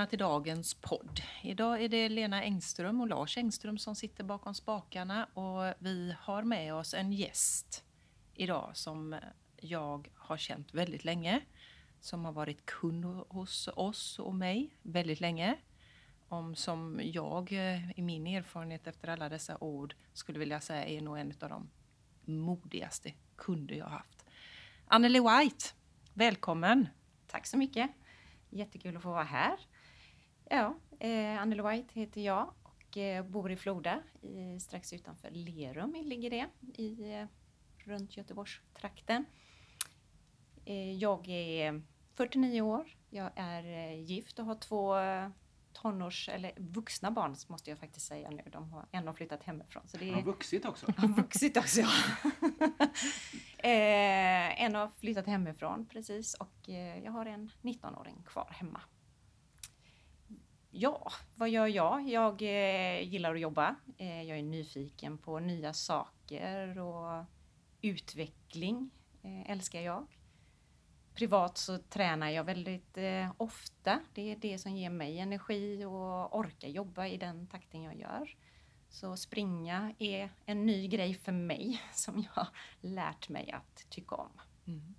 Välkomna till dagens podd. Idag är det Lena Engström och Lars Engström som sitter bakom spakarna och vi har med oss en gäst idag som jag har känt väldigt länge. Som har varit kund hos oss och mig väldigt länge. Om som jag eh, i min erfarenhet efter alla dessa ord skulle vilja säga är nog en av de modigaste kunder jag haft. Anneli White, välkommen! Tack så mycket. Jättekul att få vara här. Ja, eh, Anneli White heter jag och eh, bor i Floda, i, strax utanför Lerum ligger det, i, eh, runt Göteborgstrakten. Eh, jag är 49 år, jag är eh, gift och har två tonårs eller vuxna barn måste jag faktiskt säga nu. De har, en har flyttat hemifrån. Så det Han har vuxit också. har vuxit också, ja. eh, en har flyttat hemifrån precis och eh, jag har en 19-åring kvar hemma. Ja, vad gör jag? Jag eh, gillar att jobba. Eh, jag är nyfiken på nya saker och utveckling eh, älskar jag. Privat så tränar jag väldigt eh, ofta. Det är det som ger mig energi och orkar jobba i den takten jag gör. Så springa är en ny grej för mig som jag lärt mig att tycka om. Mm.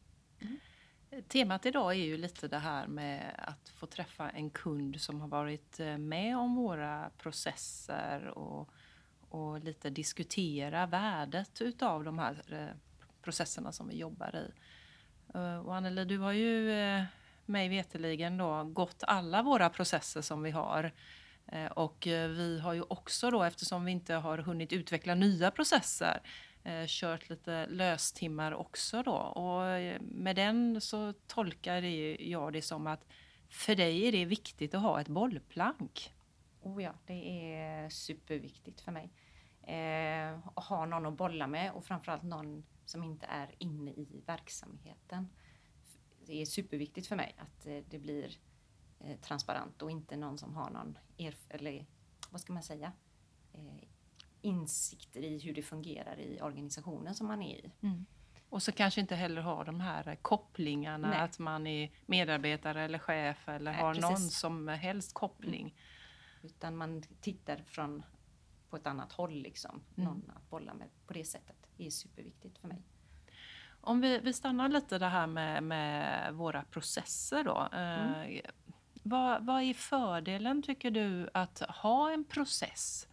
Temat idag är ju lite det här med att få träffa en kund som har varit eh, med om våra processer och, och lite diskutera värdet utav de här eh, processerna som vi jobbar i. Eh, och Anneli, du har ju mig veteligen då gått alla våra processer som vi har. Och vi har ju också då, eftersom vi inte har hunnit utveckla nya processer, Eh, kört lite löstimmar också då. Och eh, med den så tolkar jag det som att för dig är det viktigt att ha ett bollplank. Oh ja, det är superviktigt för mig. Eh, att ha någon att bolla med och framförallt någon som inte är inne i verksamheten. Det är superviktigt för mig att eh, det blir transparent och inte någon som har någon eller vad ska man säga? Insikter i hur det fungerar i organisationen som man är i. Och så kanske inte heller ha de här kopplingarna, Nej. att man är medarbetare eller chef eller Nej, har någon precis. som helst koppling. Utan man tittar från på ett annat håll liksom. Någon att bolla med på det sättet. Det är superviktigt för mig. Om vi, vi stannar lite det här med, med våra processer då. Eh, vad, vad är fördelen tycker du att ha en process?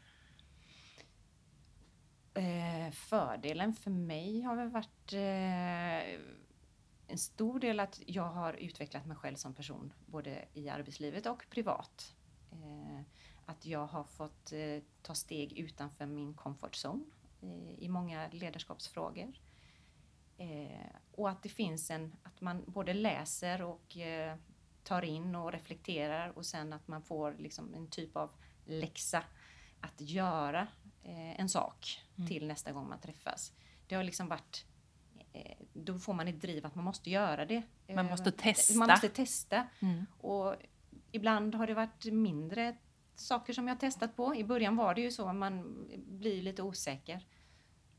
Eh, fördelen för mig har väl varit eh, en stor del att jag har utvecklat mig själv som person både i arbetslivet och privat. Eh, att jag har fått eh, ta steg utanför min comfort zone eh, i många ledarskapsfrågor. Eh, och att det finns en, att man både läser och eh, tar in och reflekterar och sen att man får liksom en typ av läxa att göra en sak till nästa gång man träffas. Det har liksom varit eh, då får man ett driv att man måste göra det. Man Eh, måste testa. Man måste testa. Mm. Och ibland har det varit mindre saker som jag har testat på. I början var det ju så, man blir lite osäker.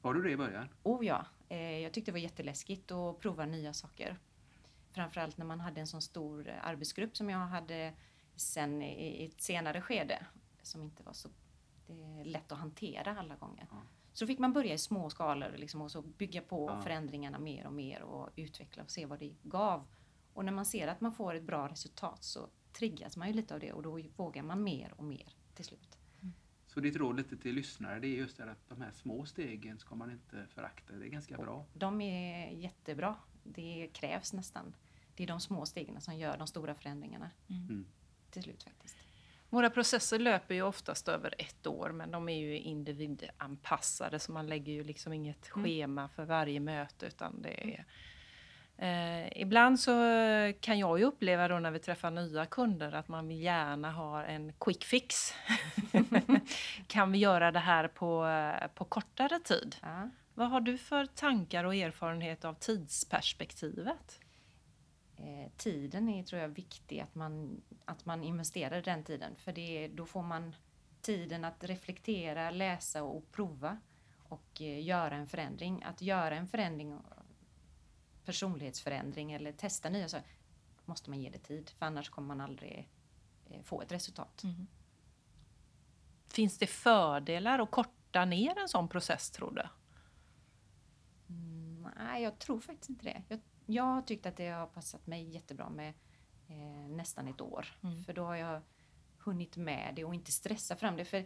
Var du det i början? Oh ja, eh, jag tyckte det var jätteläskigt att prova nya saker. Framförallt när man hade en sån stor eh, arbetsgrupp som jag hade sen i ett senare skede. Som inte var så eh, lätt att hantera alla gånger. Ja. Så fick man börja i små skalor liksom, och så bygga på Ja. förändringarna mer och mer och utveckla och se vad det gav. Och när man ser att man får ett bra resultat så triggas man ju lite av det och då vågar man mer och mer till slut. Så ditt råd lite till lyssnare det är just det att de här små stegen ska man inte förakta. Det är ganska bra. De är jättebra. Det krävs nästan. Det är de små stegen som gör de stora förändringarna Mm. till slut faktiskt. Våra processer löper ju oftast över ett år men de är ju individanpassade så man lägger ju liksom inget Mm. schema för varje möte utan det är Eh, ibland så kan jag ju uppleva då när vi träffar nya kunder att man vill gärna ha en quick fix. kan vi göra det här på, på kortare tid? Ja. Vad har du för tankar och erfarenhet av tidsperspektivet? Eh, tiden är tror jag viktig, att man, att man investerar den tiden. För det, då får man tiden att reflektera, läsa och prova och eh, göra en förändring. Att göra en förändring, personlighetsförändring eller testa nya saker, måste man ge det tid. För annars kommer man aldrig eh, få ett resultat. Mm. Finns det fördelar att korta ner en sån process tror du? Mm, nej, jag tror faktiskt inte det. Jag, jag har tyckt att det har passat mig jättebra med eh, nästan ett år. Mm. För då har jag hunnit med det och inte stressa fram det. För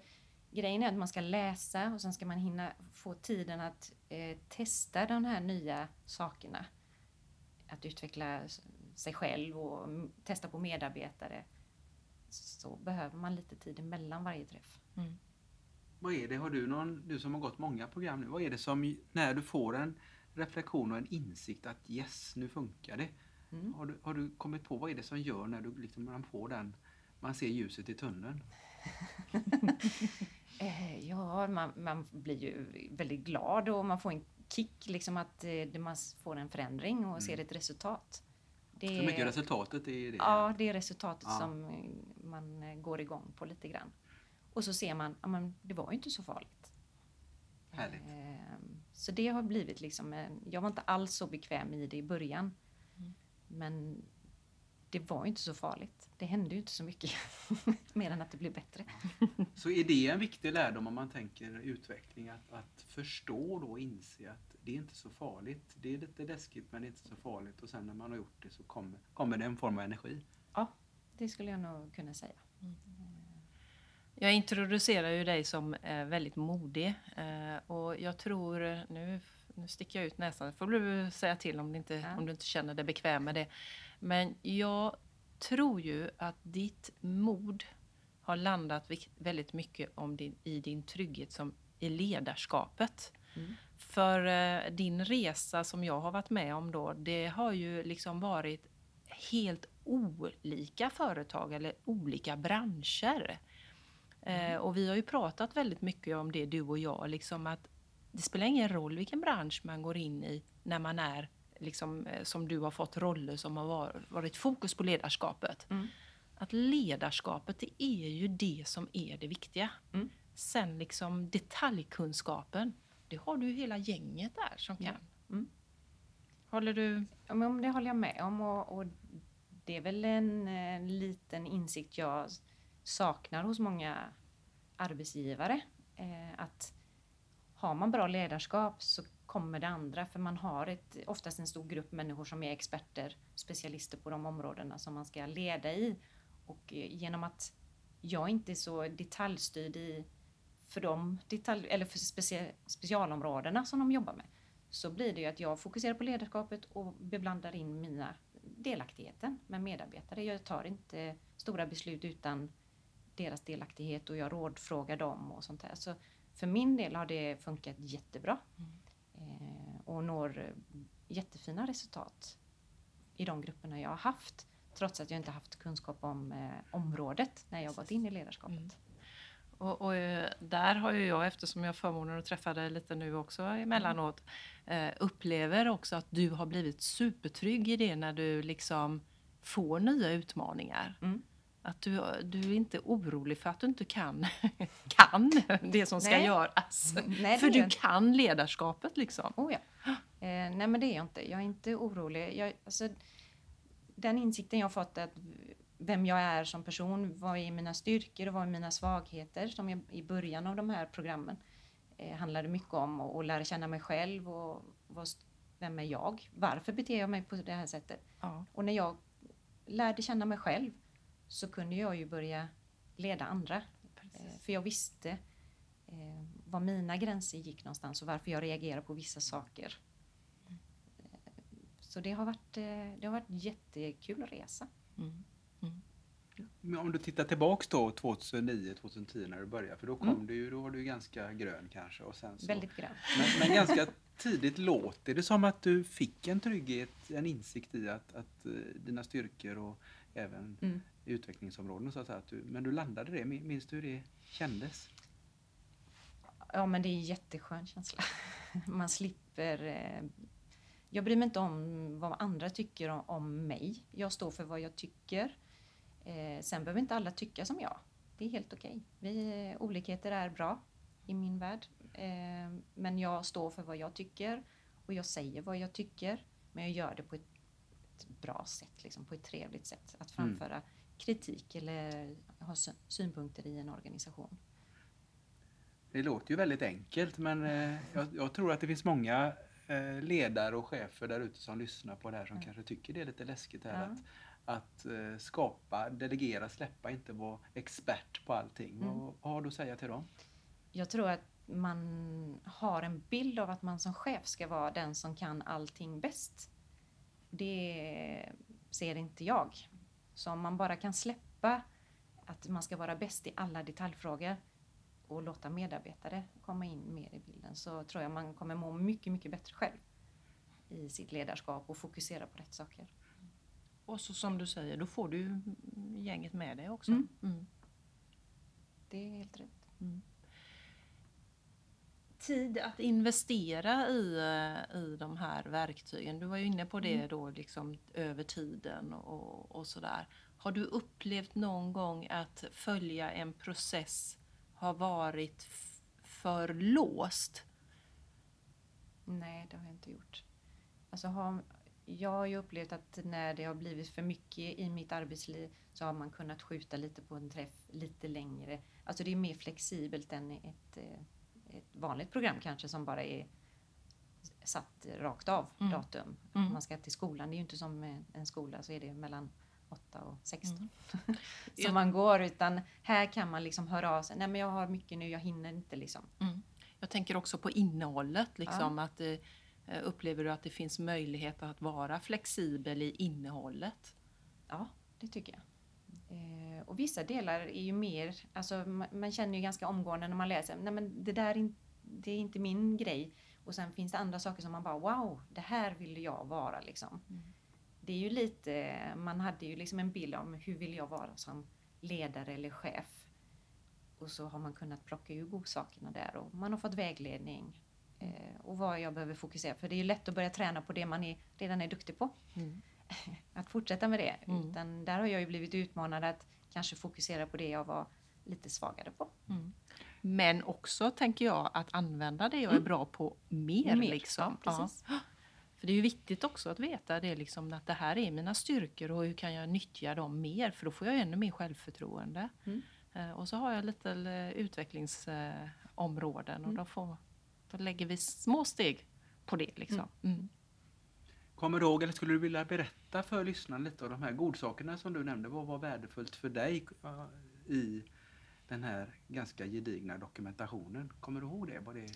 grejen är att man ska läsa och sen ska man hinna få tiden att eh, testa de här nya sakerna. Att utveckla sig själv och testa på medarbetare. Så behöver man lite tid emellan varje träff. Mm. Vad är det, har du någon, du som har gått många program nu, vad är det som, när du får en reflektion och en insikt att yes, nu funkar det. Mm. Har, du, har du kommit på vad är det som gör när du liksom, man får den, man ser ljuset i tunneln? Eh, ja, man, man blir ju väldigt glad och man får en kick liksom att eh, det- man får en förändring och ser ett resultat. Det Så mycket resultatet är det. Ja, det är resultatet Ja. som man går igång på lite grann. Och så ser man, ja men det var ju inte så farligt. Härligt. Ehm, Så det har blivit liksom, jag var inte alls så bekväm i det i början. Mm. Men det var ju inte så farligt. Det hände ju inte så mycket. Mer än att det blev bättre. Så är det en viktig lärdom om man tänker utveckling, att, att förstå då och inse att det är inte så farligt. Det är lite läskigt men det är inte så farligt och sen när man har gjort det så kommer, kommer det en form av energi. Det skulle jag nog kunna säga. Jag introducerar ju dig som eh, väldigt modig eh, och jag tror, nu, nu sticker jag ut näsan, får du säga till om du, inte, Ja. om du inte känner dig bekväm med det. Men jag tror ju att ditt mod har landat väldigt mycket om din, i din trygghet som i ledarskapet. Mm. För eh, din resa som jag har varit med om då, det har ju liksom varit helt olika företag eller olika branscher. Eh, och vi har ju pratat väldigt mycket om det du och jag, liksom att det spelar ingen roll vilken bransch man går in i när man är, liksom, eh, som du har fått roller som har var- varit fokus på ledarskapet. Mm. Att ledarskapet, det är ju det som är det viktiga. Mm. Sen liksom detaljkunskapen, det har du ju hela gänget där som kan. Mm. Håller du... Ja, men det håller jag med om och, och det är väl en, eh, liten insikt jag saknar hos många arbetsgivare. Eh, att har man bra ledarskap så kommer det andra för man har ett, oftast en stor grupp människor som är experter, specialister på de områdena som man ska leda i. Och eh, genom att jag inte är så detaljstyrd i för de detalj, eller för specia, specialområdena som de jobbar med så blir det ju att jag fokuserar på ledarskapet och beblandar in mina delaktigheten med medarbetare. Jag tar inte stora beslut utan deras delaktighet och jag rådfrågar dem och sånt där. Så för min del har det funkat jättebra eh, och når eh, jättefina resultat i de grupperna jag har haft. Trots att jag inte haft kunskap om eh, området när jag gått in i ledarskapet. Mm. Och, och där har ju jag, eftersom jag har förmånen att träffa dig lite nu också emellanåt, eh, upplever också att du har blivit supertrygg i det när du liksom får nya utmaningar. Mm. Att du, du är inte orolig för att du inte kan, kan det som ska Nej. göras. Nej, för du jag kan ledarskapet liksom. Oh ja. Eh, nej men det är jag inte. Jag är inte orolig. Jag, alltså, den insikten jag fått att vem jag är som person, vad är mina styrkor och vad är mina svagheter som jag i början av de här programmen eh, handlade mycket om att att lära känna mig själv och vad, vem är jag? Varför beter jag mig på det här sättet? Ja. Och när jag lärde känna mig själv så kunde jag ju börja leda andra. Eh, För jag visste eh, var mina gränser gick någonstans och varför jag reagerar på vissa saker. Eh, Så det har varit, det har varit jättekul resa. Mm. Mm. Men om du tittar tillbaks då 2009-2010 när du började, för då kom Mm. du ju, då var du ganska grön kanske. Och sen så, Väldigt grön. men, men ganska tidigt låter det som att du fick en trygghet, en insikt i att, att dina styrkor och även Mm. utvecklingsområden så att du, men du landade det, Min- minns du hur det kändes? Ja, men det är en jätteskön känsla. Man slipper... Eh, jag bryr mig inte om vad andra tycker om, om mig. Jag står för vad jag tycker. Eh, sen behöver inte alla tycka som jag. Det är helt okej. Vi eh, Olikheter är bra i min värld. Men jag står för vad jag tycker och jag säger vad jag tycker. Men jag gör det på ett, ett bra sätt, liksom, på ett trevligt sätt. Att Mm. framföra kritik eller ha sy- synpunkter i en organisation. Det låter ju väldigt enkelt men eh, jag, jag tror att det finns många eh, ledare och chefer där ute som lyssnar på det här som Ja. kanske tycker det är lite läskigt här Ja. att, att eh, skapa, delegera, släppa, inte vara expert på allting. Mm. Vad, vad har du att säga till dem? Jag tror att man har en bild av att man som chef ska vara den som kan allting bäst. Det ser inte jag. Så om man bara kan släppa att man ska vara bäst i alla detaljfrågor och låta medarbetare komma in mer i bilden så tror jag man kommer må mycket, mycket bättre själv i sitt ledarskap och fokusera på rätt saker. Och så som du säger, då får du gänget med dig också. Mm. Mm. Det är helt rätt. Tid att investera i, eh, i de här verktygen. Du var ju inne på det Mm. då liksom över tiden och, och sådär. Har du upplevt någon gång att följa en process har varit för låst? Nej, det har jag inte gjort. Alltså har, jag har ju upplevt att när det har blivit för mycket i mitt arbetsliv så har man kunnat skjuta lite på en träff lite längre. Alltså det är mer flexibelt än ett, eh, ett vanligt program kanske som bara är satt rakt av Mm. datum. Mm. Man ska till skolan, det är ju inte som en- skola så är det mellan 8 och 16 Mm. som man går utan här kan man liksom höra av sig. Nej men jag har mycket nu, jag hinner inte liksom. Jag tänker också på innehållet. Liksom, att, eh, upplever du att det finns möjlighet att vara flexibel i innehållet? Ja, det tycker jag. Eh, och vissa delar är ju mer, alltså man, man känner ju ganska omgående när man läser, nej men det där är, det är inte min grej. Och sen finns det andra saker som man bara, wow, det här vill jag vara liksom. Mm. Det är ju lite, man hade ju liksom en bild om hur vill jag vara som ledare eller chef. Och så har man kunnat plocka ur godsakerna där och man har fått vägledning. Eh, och vad jag behöver fokusera för det är ju lätt att börja träna på det man är, redan är duktig på att fortsätta med det. Mm. Utan där har jag ju blivit utmanad att kanske fokusera på det jag var lite svagare på. Mm. Men också tänker jag att använda det jag är Mm. bra på mer. Mer, liksom. ja, precis. För det är ju viktigt också att veta det liksom, att det här är mina styrkor och hur kan jag nyttja dem mer? För då får jag ännu mer självförtroende. Mm. Eh, Och så har jag lite eh, utvecklingsområden och Mm. då, får, då lägger vi små steg på det. Liksom. Kommer du ihåg, eller skulle du vilja berätta för lyssnarna lite av de här godsakerna som du nämnde? Vad var värdefullt för dig eh, i den här ganska gedigna dokumentationen? Kommer du ihåg det? Var det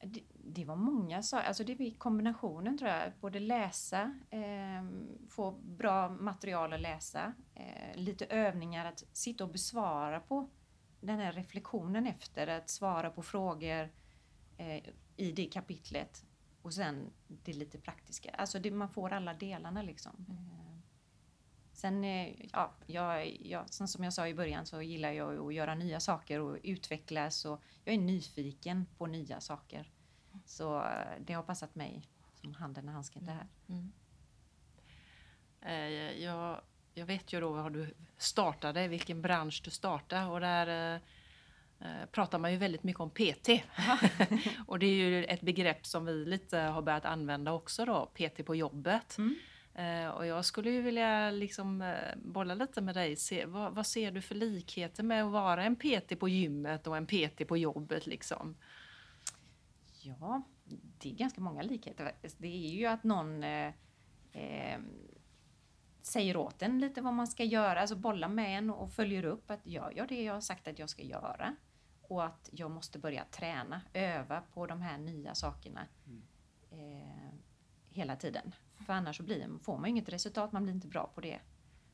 Det, det var många saker, alltså det var kombinationen tror jag. Både läsa, eh, få bra material att läsa, eh, lite övningar att sitta och besvara på den här reflektionen efter, att svara på frågor eh, i det kapitlet. Och sen det lite praktiska, alltså det, man får alla delarna liksom. Eh, Sen, eh, ja, jag, jag, sen som jag sa i början så gillar jag att göra nya saker och utvecklas och jag är nyfiken på nya saker. Så eh, det har passat mig som handen i handsken det här. Mm. Jag, jag vet ju då var du startade, vilken bransch du startade och där pratar man ju väldigt mycket om PT. och det är ju ett begrepp som vi lite har börjat använda också då, PT på jobbet. Mm. Eh, och jag skulle ju vilja liksom eh, bolla lite med dig. Se, vad, vad ser du för likheter med att vara en PT på gymmet och en PT på jobbet liksom? Ja, det är ganska många likheter. Det är ju att någon eh, eh, säger åt en lite vad man ska göra, alltså bollar med en och följer upp att jag gör det jag har sagt att jag ska göra. Och att jag måste börja träna, öva på de här nya sakerna Mm. eh, hela tiden. För annars så blir, får man inget resultat, man blir inte bra på det.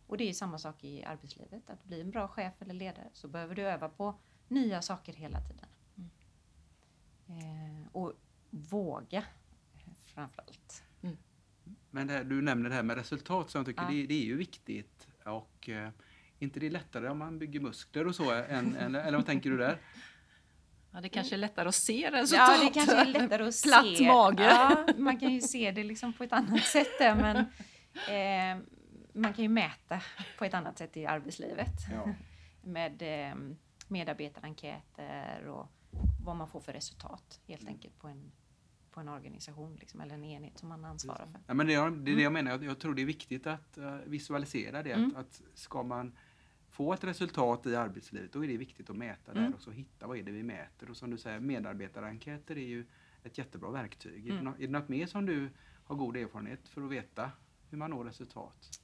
Och det är samma sak i arbetslivet. Att bli en bra chef eller ledare så behöver du öva på nya saker hela tiden. Mm. Eh, och våga framförallt. Men det här, du nämner det här med resultat som jag tycker Ja. det, det är ju viktigt. Och eh, inte det är lättare om man bygger muskler och så, än, än, eller vad tänker du där? Ja, det kanske är lättare att se resultat. Ja, det kanske är lättare att Platt se. mage. Ja, man kan ju se det liksom på ett annat sätt där, men eh, man kan ju mäta på ett annat sätt i arbetslivet. Ja. Med eh, medarbetarenkäter och vad man får för resultat helt Mm. enkelt på en, på en organisation liksom, eller en enhet som man ansvarar för. Ja, men det, är- det är det jag menar, jag, jag tror det är viktigt att eh, visualisera det. Mm. Att, att ska man få ett resultat i arbetslivet, då är det viktigt att mäta Mm. där och så hitta vad är det vi mäter. Och som du säger, medarbetarenkäter är ju ett jättebra verktyg. Är, det Mm. är det något mer som du har god erfarenhet för att veta hur man når resultat?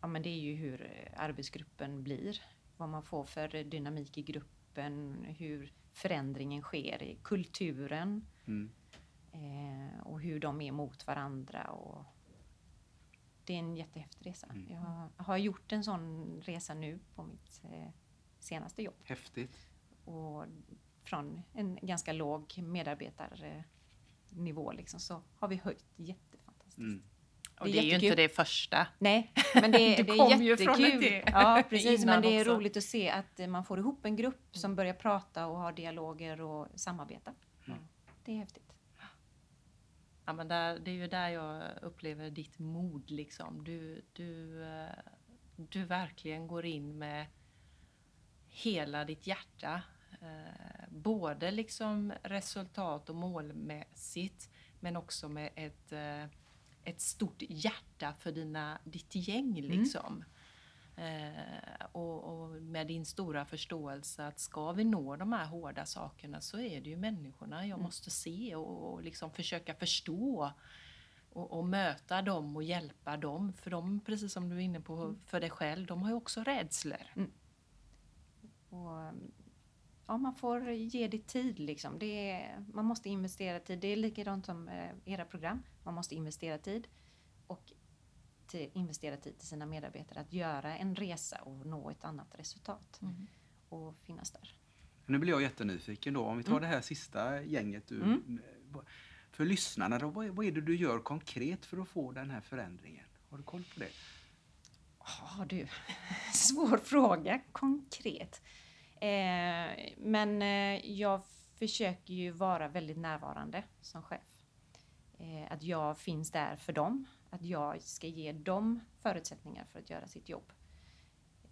Ja, men det är ju hur eh, arbetsgruppen blir. Vad man får för dynamik i gruppen, hur förändringen sker i kulturen Mm. eh, och hur de är mot varandra. Och det är en jättehäftig resa. Mm. Jag har gjort en sån resa nu på mitt eh, senaste jobb. Häftigt. Och från en ganska låg medarbetarnivå liksom, så har vi höjt jättefantastiskt. Mm. Och Det det är är ju inte det första. Nej, men det, Du det är ju från jättekul. det Ja, precis. Men det är också. roligt att se att man får ihop en grupp som börjar prata och ha dialoger och samarbeta. Mm. Det är häftigt. Ja, men där, det är ju där jag upplever ditt mod. Liksom. Du, du, eh, du verkligen går in med hela ditt hjärta. Eh, både liksom resultat och målmässigt men också med ett, eh, ett stort hjärta för dina, ditt gäng. Liksom. Eh, och, och med din stora förståelse att ska vi nå de här hårda sakerna så är det ju människorna jag Mm. måste se och, och liksom försöka förstå och, och möta dem och hjälpa dem. För de, precis som du är inne på, för dig själv, de har ju också rädslor. Och, um, ja, man får ge det tid. Liksom. Det är, man måste investera tid. Det är likadant som eh, era program. Man måste investera tid och till, investera tid till sina medarbetare att göra en resa och nå ett annat resultat Mm. och finnas där. Nu blir jag jättenyfiken då. Om vi tar Mm. det här sista gänget. Du, Mm. För lyssnarna, då, vad, vad är det du gör konkret för att få den här förändringen? Har du koll på det? Ja du, svår fråga konkret. Eh, men eh, jag försöker ju vara väldigt närvarande som chef. Eh, att jag finns där för dem. Att jag ska ge dem förutsättningar för att göra sitt jobb.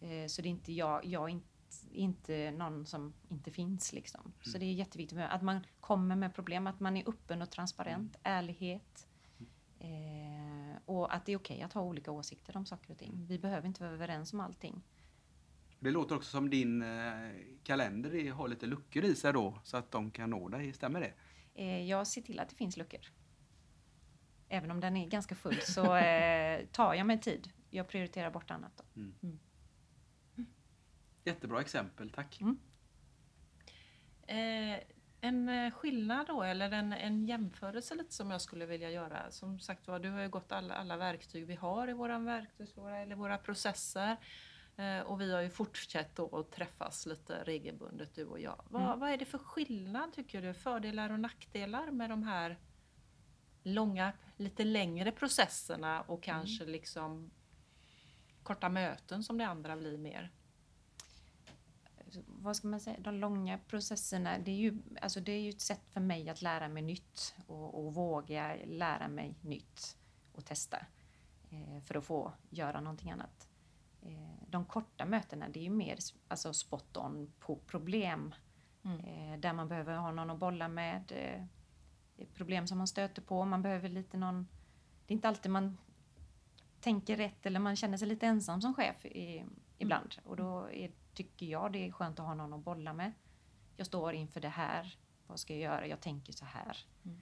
Eh, så det är inte jag, jag är inte, inte någon som inte finns liksom. Så det är jätteviktigt att man kommer med problem, att man är öppen och transparent, ärlighet. Eh, och att det är okej att ha olika åsikter om saker och ting. Vi behöver inte vara överens om allting. Det låter också som din eh, kalender har lite luckor i sig då så att de kan nå dig. Stämmer det? Eh, jag ser till att det finns luckor. Även om den är ganska full så eh, tar jag mig tid. Jag prioriterar bort annat. Då. Jättebra exempel, tack. Eh, en eh, skillnad då, eller en, en jämförelse lite som jag skulle vilja göra. Som sagt var, du har ju gått alla, alla verktyg vi har i våra verktygslåda eller våra processer. Eh, och vi har ju fortsatt då att träffas lite regelbundet du och jag. Vad, Mm. vad är det för skillnad tycker du? Fördelar och nackdelar med de här långa, lite längre processerna och kanske liksom korta möten som det andra blir mer? Vad ska man säga? De långa processerna, det är ju, alltså det är ju ett sätt för mig att lära mig nytt och, och våga lära mig nytt och testa eh, för att få göra någonting annat. Eh, de korta mötena, det är ju mer alltså spot on på problem Mm. eh, där man behöver ha någon att bolla med. Problem som man stöter på, man behöver lite någon... Det är inte alltid man tänker rätt eller man känner sig lite ensam som chef i, ibland. Och då är, tycker jag det är skönt att ha någon att bolla med. Jag står inför det här. Vad ska jag göra? Jag tänker så här. Mm.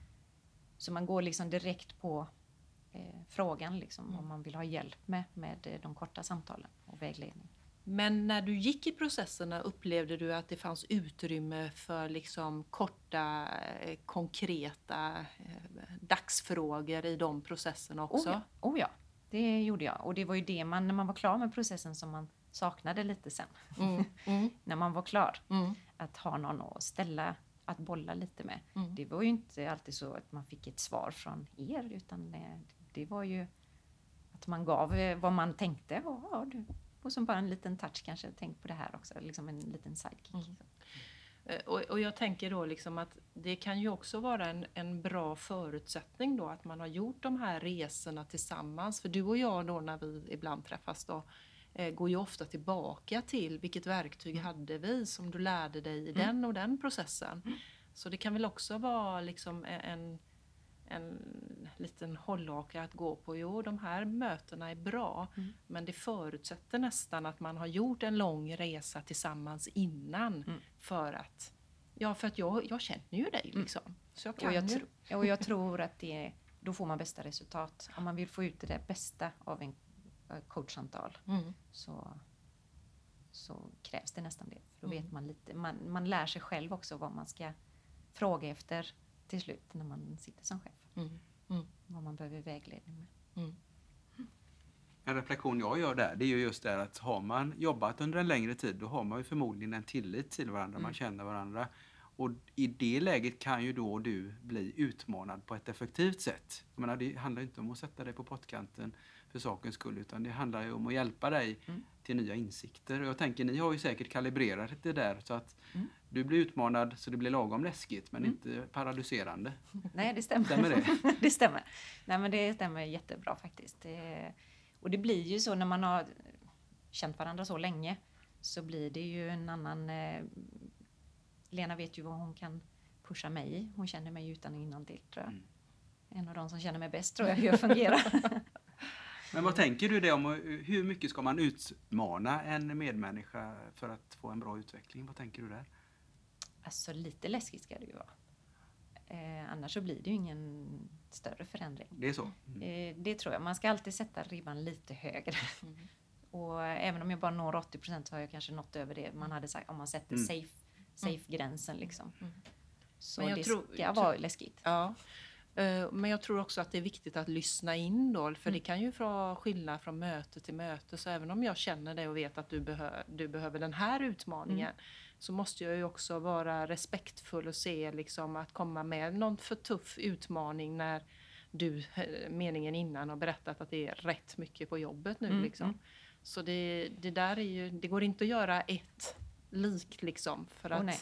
Så man går liksom direkt på eh, frågan liksom, Mm. om man vill ha hjälp med, med eh, de korta samtalen och vägledning. Men när du gick i processerna upplevde du att det fanns utrymme för liksom korta, eh, konkreta eh, dagsfrågor i de processerna också? Oh ja. oh ja. det gjorde jag. Och det var ju det man, när man var klar med processen som man saknade lite sen. Mm. Mm. när man var klar. Mm. Att ha någon att ställa, att bolla lite med. Mm. Det var ju inte alltid så att man fick ett svar från er utan det, det var ju att man gav eh, vad man tänkte. Och, ja, du, och som bara en liten touch kanske, tänk på det här också. Liksom en liten sidekick. Mm. Eh, Och, och jag tänker då liksom att det kan ju också vara en, en bra förutsättning då att man har gjort de här resorna tillsammans. För du och jag då när vi ibland träffas då eh, går ju ofta tillbaka till vilket verktyg hade vi som du lärde dig i Mm. den och den processen. Så det kan väl också vara liksom en, en, en liten hållhake att gå på. Jo, de här mötena är bra, Mm. men det förutsätter nästan att man har gjort en lång resa tillsammans innan Mm. för att Ja, för att jag, jag känner ju dig liksom. Så jag kan Och jag, ju. tro, och jag tror att det, då får man bästa resultat. Om man vill få ut det bästa av en eh, coachsamtal Mm. så, så krävs det nästan det. För då Mm. vet man lite, man, man lär sig själv också vad man ska fråga efter till slut när man sitter som chef. Mm. Vad man behöver vägledning med. Mm. En reflektion jag gör där, det är ju just det att har man jobbat under en längre tid, då har man ju förmodligen en tillit till varandra, man Mm. känner varandra. Och i det läget kan ju då du bli utmanad på ett effektivt sätt. Jag menar, det handlar ju inte om att sätta dig på pottkanten för sakens skull, utan det handlar ju om att hjälpa dig Mm. till nya insikter. Och jag tänker, ni har ju säkert kalibrerat det där så att Mm. du blir utmanad så det blir lagom läskigt, men Mm. inte paralyserande. Nej, det stämmer. Stämmer det? det stämmer. Nej, men det stämmer jättebra faktiskt. Det, och det blir ju så när man har känt varandra så länge så blir det ju en annan... Eh, Lena vet ju vad hon kan pusha mig i. Hon känner mig utan och innantill tror jag. Mm. En av de som känner mig bäst tror jag hur jag fungerar. Men vad tänker du det om, hur mycket ska man utmana en medmänniska för att få en bra utveckling? Vad tänker du där? alltså lite läskigt ska det ju vara. Eh, annars så blir det ju ingen större förändring. Det är så? Mm. Eh, det tror jag. Man ska alltid sätta ribban lite högre. Mm. Och även om jag bara når 80 procent så har jag kanske nått över det man hade sagt om man sätter Mm. safe, safe-gränsen liksom. Mm. Så Men jag det tror- ska vara läskigt. Ja. Eh, Men jag tror också att det är viktigt att lyssna in då, för Mm. det kan ju vara skillnad från möte till möte. Så även om jag känner dig och vet att du, behö- du behöver den här utmaningen så måste jag ju också vara respektfull och se liksom att komma med någon för tuff utmaning när du, eh, meningen innan, har berättat att det är rätt mycket på jobbet nu. Mm, Liksom. mm. Så det, det där är ju, det går inte att göra ett lik liksom för Åh, att nej.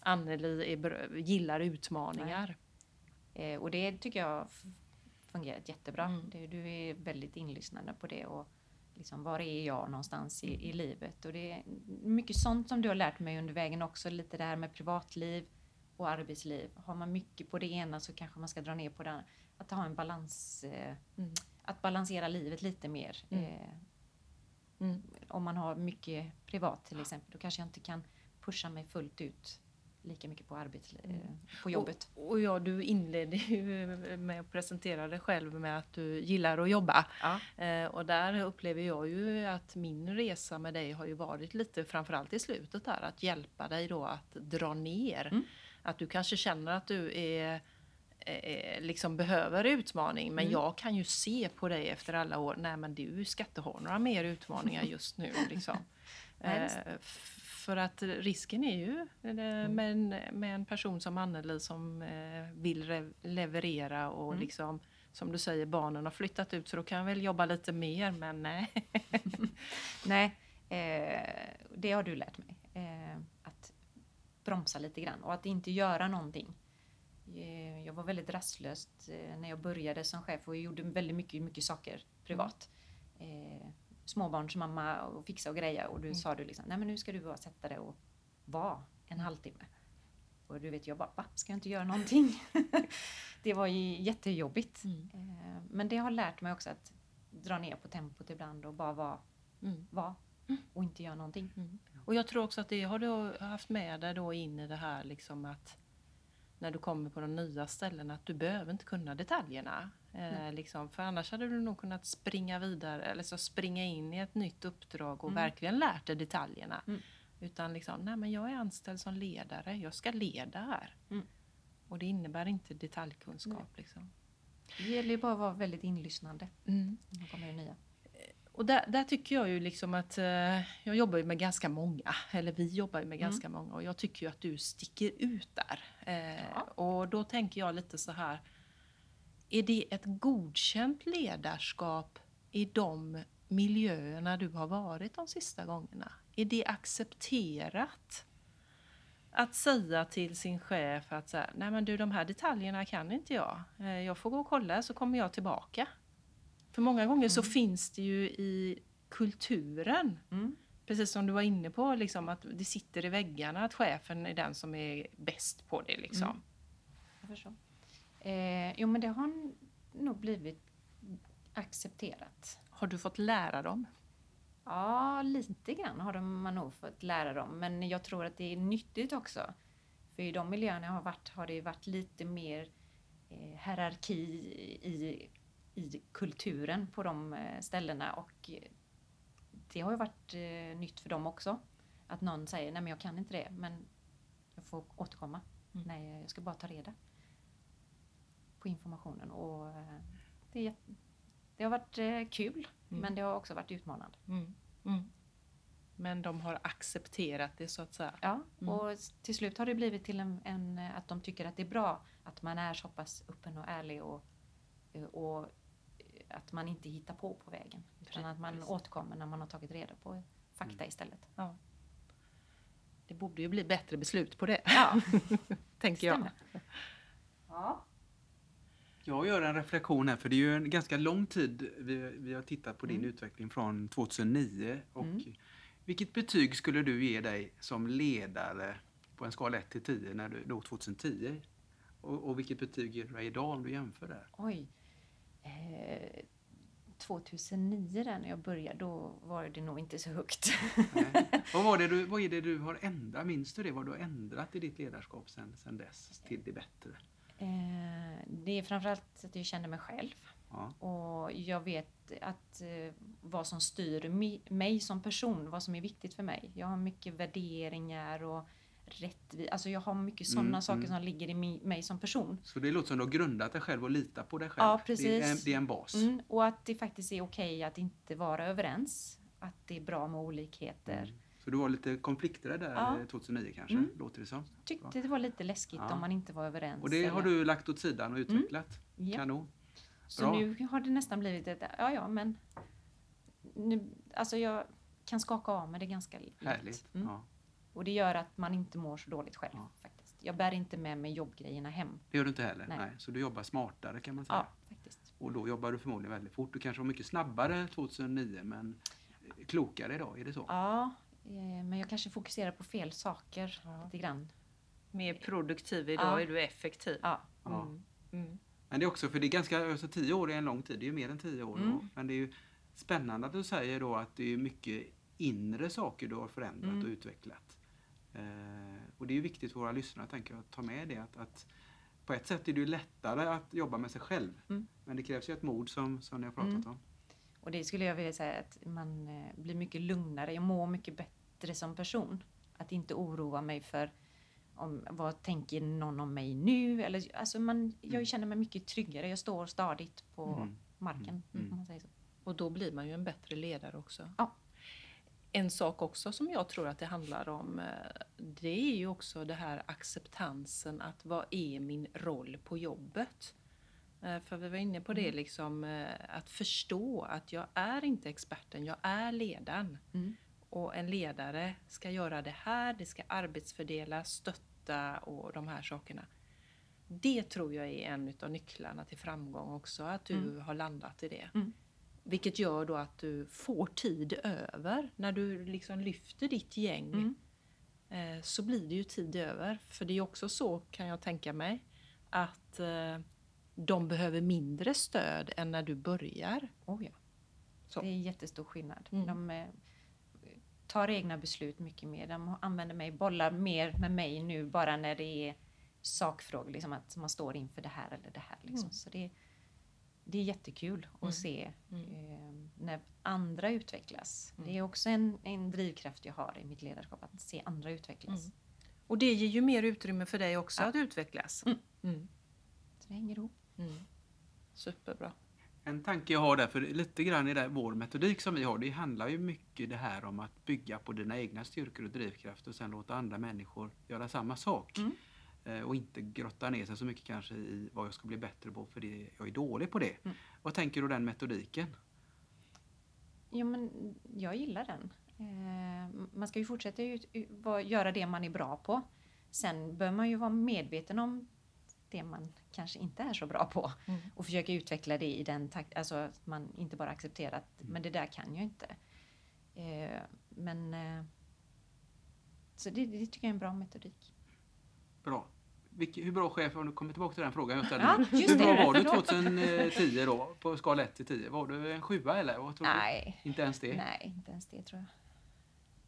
Anneli är, gillar utmaningar. Eh, och det tycker jag fungerat jättebra. Mm. Det, du är väldigt inlyssnande på det och liksom, var är jag någonstans i, i livet? Och det är mycket sånt som du har lärt mig under vägen också. Lite det här med privatliv och arbetsliv. Har man mycket på det ena så kanske man ska dra ner på det andra. Att ha en balans. Eh, Mm. att balansera livet lite mer. Mm. Eh, Mm. om man har mycket privat till exempel, då kanske jag inte kan pusha mig fullt ut lika mycket på, arbets, eh, Mm. på jobbet. Och, och ja, du inledde ju med att presentera dig själv med att du gillar att jobba. Ja. Eh, och där upplever jag ju att min resa med dig har ju varit lite, framförallt i slutet där, att hjälpa dig då att dra ner. Mm. Att du kanske känner att du är eh, liksom behöver utmaning men Mm. jag kan ju se på dig efter alla år, nej men du ska inte ha några mer utmaningar just nu. Liksom. Eh, för att risken är ju eh, med, en, med en person som Anneli som eh, vill re- leverera och Mm. liksom som du säger, barnen har flyttat ut så då kan jag väl jobba lite mer men nej. Nej, eh, det har du lärt mig. Eh, att bromsa lite grann och att inte göra någonting. Eh, jag var väldigt rastlöst eh, när jag började som chef och jag gjorde väldigt mycket, mycket saker privat. Eh, småbarnsmamma och fixa och greja och du Mm. sa du liksom, nej men nu ska du bara sätta dig och vara en halvtimme. Och du vet, jag bara, va? Ska jag inte göra någonting? det var ju jättejobbigt. Mm. Eh, men det har lärt mig också att dra ner på tempot ibland och bara vara Mm. vara Mm. och inte göra någonting. Mm. Och jag tror också att det har du haft med dig då in i det här liksom att när du kommer på de nya ställena att du behöver inte kunna detaljerna. Eh, liksom, för annars hade du nog kunnat springa vidare eller så springa in i ett nytt uppdrag och Mm. verkligen lärt dig detaljerna. Mm. Utan liksom, nej men jag är anställd som ledare, jag ska leda här. Mm. Och det innebär inte detaljkunskap. Liksom. Det gäller ju bara att vara väldigt inlyssnande Mm. när man kommer nya. Och där, där tycker jag ju liksom att eh, jag jobbar ju med ganska många, eller vi jobbar ju med Mm. ganska många och jag tycker ju att du sticker ut där. Eh, Ja. Och då tänker jag lite så här, är det ett godkänt ledarskap i de miljöerna du har varit de sista gångerna? Är det accepterat? Att säga till sin chef att så här, nej men du de här detaljerna kan inte jag. Eh, Jag får gå och kolla så kommer jag tillbaka. För många gånger så Mm. finns det ju i kulturen, Mm. Precis som du var inne på, liksom, att det sitter i väggarna att chefen är den som är bäst på det. Liksom. Mm. Jag förstår. Eh, jo men det har nog blivit accepterat. Har du fått lära dem? Ja, lite grann har man nog fått lära dem. Men jag tror att det är nyttigt också. För i de miljöerna jag har varit har det varit lite mer eh, hierarki i, i kulturen på de eh, ställena. Och det har ju varit eh, nytt för dem också. Att någon säger, nej men jag kan inte det, men jag får återkomma. Mm. Nej, jag ska bara ta reda på informationen. Och eh, det, det har varit eh, kul, Mm. men det har också varit utmanande. Mm. Mm. Men de har accepterat det så att säga. Ja, Mm. och till slut har det blivit till en, en, att de tycker att det är bra att man är så pass öppen och ärlig och, eh, och att man inte hittar på på vägen. Utan att man återkommer när man har tagit reda på fakta Mm. istället. Ja. Det borde ju bli bättre beslut på det, Ja, tänker jag. Ja. Jag gör en reflektion här, för det är ju en ganska lång tid vi, vi har tittat på din Mm. utveckling från 2009. Och Mm. Vilket betyg skulle du ge dig som ledare på en skala 1 till 10 när du då 2010? Och, och vilket betyg ger du dig idag om du jämför där? Oj. Eh, 2009 där när jag började, då var det nog inte så högt. Vad, var det du, vad är det du har ändrat? Minns du det? Vad du har ändrat i ditt ledarskap sen, sen dess till det bättre? Eh, det är framförallt att jag känner mig själv. Ja. Och jag vet att eh, vad som styr mi- mig som person, vad som är viktigt för mig. Jag har mycket värderingar och rättvisa. Alltså jag har mycket sådana Mm, saker mm. som ligger i mi- mig som person. Så det låter som du har grundat dig själv och litat på dig själv. Ja, Det, är en, precis. det är en bas. Mm, och att det faktiskt är okej att inte vara överens. Att det är bra med olikheter. Mm. Så du var lite konflikträdd där Ja. eh, 2009 kanske, Mm. låter det som. Tyckte det var lite läskigt Ja. om man inte var överens. Och det har eller- du lagt åt sidan och utvecklat. Ja. Kanon. Så Bra. nu har det nästan blivit ett, ja ja men nu, alltså jag kan skaka av med det ganska lätt. Härligt. Mm. Ja. Och det gör att man inte mår så dåligt själv Ja. faktiskt. Jag bär inte med mig jobbgrejerna hem. Det gör du inte heller? Nej. Nej. Så du jobbar smartare kan man säga. Ja, faktiskt. Och då jobbar du förmodligen väldigt fort. Du kanske var mycket snabbare 2009 men eh, klokare idag, är det så? Ja, eh, men jag kanske fokuserar på fel saker Ja. lite grann. Mer produktiv idag, Ja. är du effektiv. Ja, Ja. Mm. Mm. Men det är också, för det är ganska, alltså tio år är en lång tid, det är ju mer än tio år. Mm. Då. Men det är ju spännande att du säger då att det är mycket inre saker du har förändrat Mm. och utvecklat. Eh, och det är ju viktigt för våra lyssnare tänker jag, att ta med det att, att på ett sätt är det lättare att jobba med sig själv. Mm. Men det krävs ju ett mod som, som ni har pratat Mm. om. och det skulle jag vilja säga att man eh, blir mycket lugnare. Jag mår mycket bättre som person. Att inte oroa mig för om, vad tänker någon om mig nu? Eller, alltså man, jag Mm. känner mig mycket tryggare. Jag står stadigt på Mm. marken. Mm. Om man säger så. Och då blir man ju en bättre ledare också. Ja. En sak också som jag tror att det handlar om, eh, det är ju också det här acceptansen att vad är min roll på jobbet? Eh, För vi var inne på det Mm. liksom, eh, att förstå att jag är inte experten, jag är ledaren. Mm. Och en ledare ska göra det här, det ska arbetsfördela, stötta och de här sakerna. Det tror jag är en av nycklarna till framgång också, att du Mm. har landat i det. Mm. Vilket gör då att du får tid över. När du liksom lyfter ditt gäng Mm. eh, så blir det ju tid över. För det är också så, kan jag tänka mig, att eh, de behöver mindre stöd än när du börjar. Oh, ja. Så. Det är jättestor skillnad. Mm. De eh, tar egna beslut mycket mer. De använder mig, bollar mer med mig nu bara när det är sakfrågor. Liksom att man står inför det här eller det här. Liksom. Mm. Så det, det är jättekul att Mm. se Mm. eh, när andra utvecklas. Mm. Det är också en, en drivkraft jag har i mitt ledarskap, att se andra utvecklas. Mm. Och det ger ju mer utrymme för dig också Ja. att utvecklas. Mm. Mm. Så det hänger ihop. Mm. Superbra. En tanke jag har där, för lite grann i det, vår metodik som vi har, det handlar ju mycket det här om att bygga på dina egna styrkor och drivkrafter och sen låta andra människor göra samma sak. Mm. Eh, och inte grotta ner sig så mycket kanske i vad jag ska bli bättre på för det, jag är dålig på det. Mm. Vad tänker du den metodiken? Ja, men jag gillar den. Eh, man ska ju fortsätta göra det man är bra på. Sen bör man ju vara medveten om det man kanske inte är så bra på Mm. och försöka utveckla det i den takt, alltså att man inte bara accepterar att men det där kan jag inte. Eh, men så det, det tycker jag är en bra metodik. Bra. Vilke, hur bra chef, om du kommer tillbaka till den frågan jag ställde. Ja, hur bra det, var du förlåt. 2010 då, på skala 1 till 10? Var du en sjua eller? Vad tror Nej, du? Inte ens det? nej, inte ens det tror jag.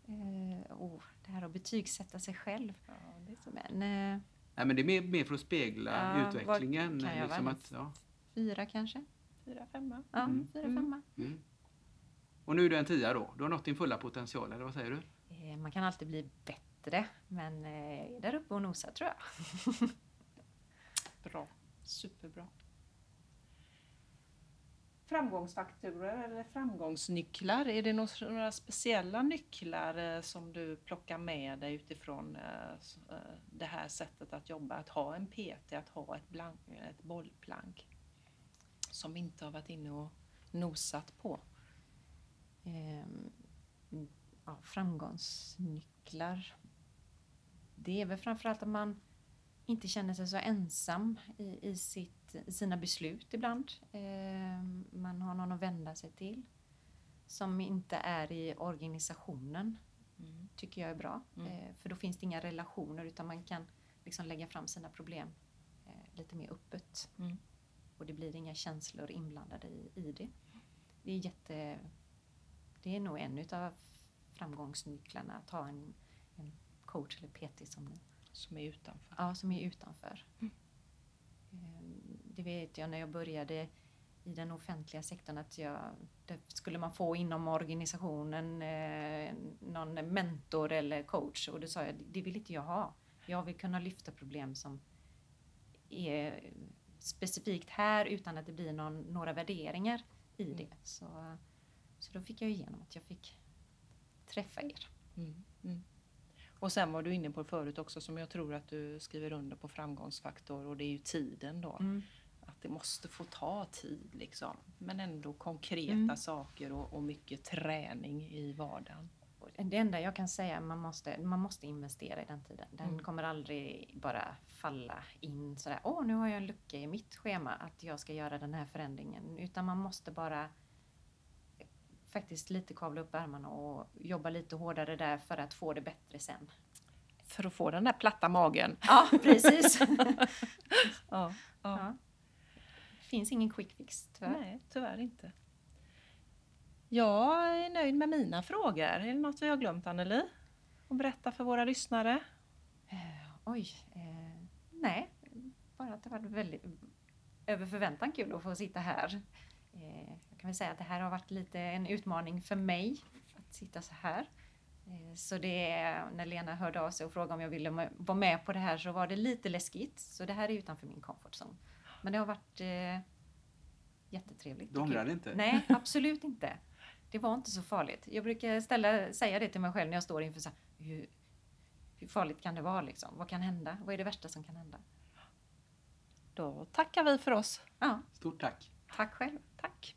Eh, oh, det här att betygsätta sig själv. Ja, det är så. Men eh, Nej, men det är mer, mer för att spegla Ja, utvecklingen. kan jag liksom att, ja. fyra kanske? Fyra, femma. Ja, Mm. fyra, Mm. femma. mm. Och nu är du en tia då? Du har nått din fulla potential, eller vad säger du? Eh, Man kan alltid bli bättre, men eh, jag är där uppe och nosar tror jag. Bra. Superbra. Framgångsfaktorer eller framgångsnycklar, är det några, speciella nycklar eh, som du plockar med dig utifrån eh, eh, det här sättet att jobba? Att ha en PT, att ha ett, blank, ett bollplank som vi inte har varit inne och nosat på. Ehm, ja, framgångsnycklar. Det är väl framförallt att man inte känner sig så ensam i, i, sitt, i sina beslut ibland. Ehm, man har någon att vända sig till som inte är i organisationen, Mm. tycker jag är bra. Mm. Eh, för då finns det inga relationer utan man kan liksom lägga fram sina problem eh, lite mer öppet. Mm. Och det blir inga känslor inblandade i, i det. Det är jätte... Det är nog en utav framgångsnycklarna att ha en coach eller PT som, Som är utanför. ja, som är utanför. Mm. Ehm, Det vet jag när jag började i den offentliga sektorn att jag, skulle man få inom organisationen eh, någon mentor eller coach och då sa jag det vill inte jag ha. Jag vill kunna lyfta problem som är specifikt här utan att det blir någon, några värderingar i Mm. det. Så, så då fick jag igenom att jag fick träffa er. Mm. Mm. Och sen var du inne på förut också som jag tror att du skriver under på framgångsfaktor och det är ju tiden då. Att det måste få ta tid liksom. Men ändå konkreta Mm. saker och, och mycket träning i vardagen. Det enda jag kan säga är man måste, man måste investera i den tiden. Den Mm. kommer aldrig bara falla in sådär, åh nu har jag en lucka i mitt schema att jag ska göra den här förändringen. Utan man måste bara faktiskt lite kavla upp ärmarna och jobba lite hårdare där för att få det bättre sen. För att få den där platta magen. Ja, precis. Ja, ja. finns ingen quick fix tyvärr. Nej, tyvärr inte. Jag är nöjd med mina frågor. Är det något vi har glömt Anneli? Och berätta för våra lyssnare. Eh, oj. Eh, nej, bara att det var väldigt över förväntan kul att få sitta här. Jag kan väl säga att det här har varit lite en utmaning för mig att sitta så här. Eh, så det är, när Lena hörde av sig och frågade om jag ville vara med på det här så var det lite läskigt. Så det här är utanför min comfort zone. Men det har varit eh, jättetrevligt. Du ångrar inte? Nej, absolut inte. Det var inte så farligt. Jag brukar ställa, säga det till mig själv när jag står inför så här, hur, hur farligt kan det vara liksom? Vad kan hända? Vad är det värsta som kan hända? Då tackar vi för oss. Ja, Stort tack! tack själv. Tack!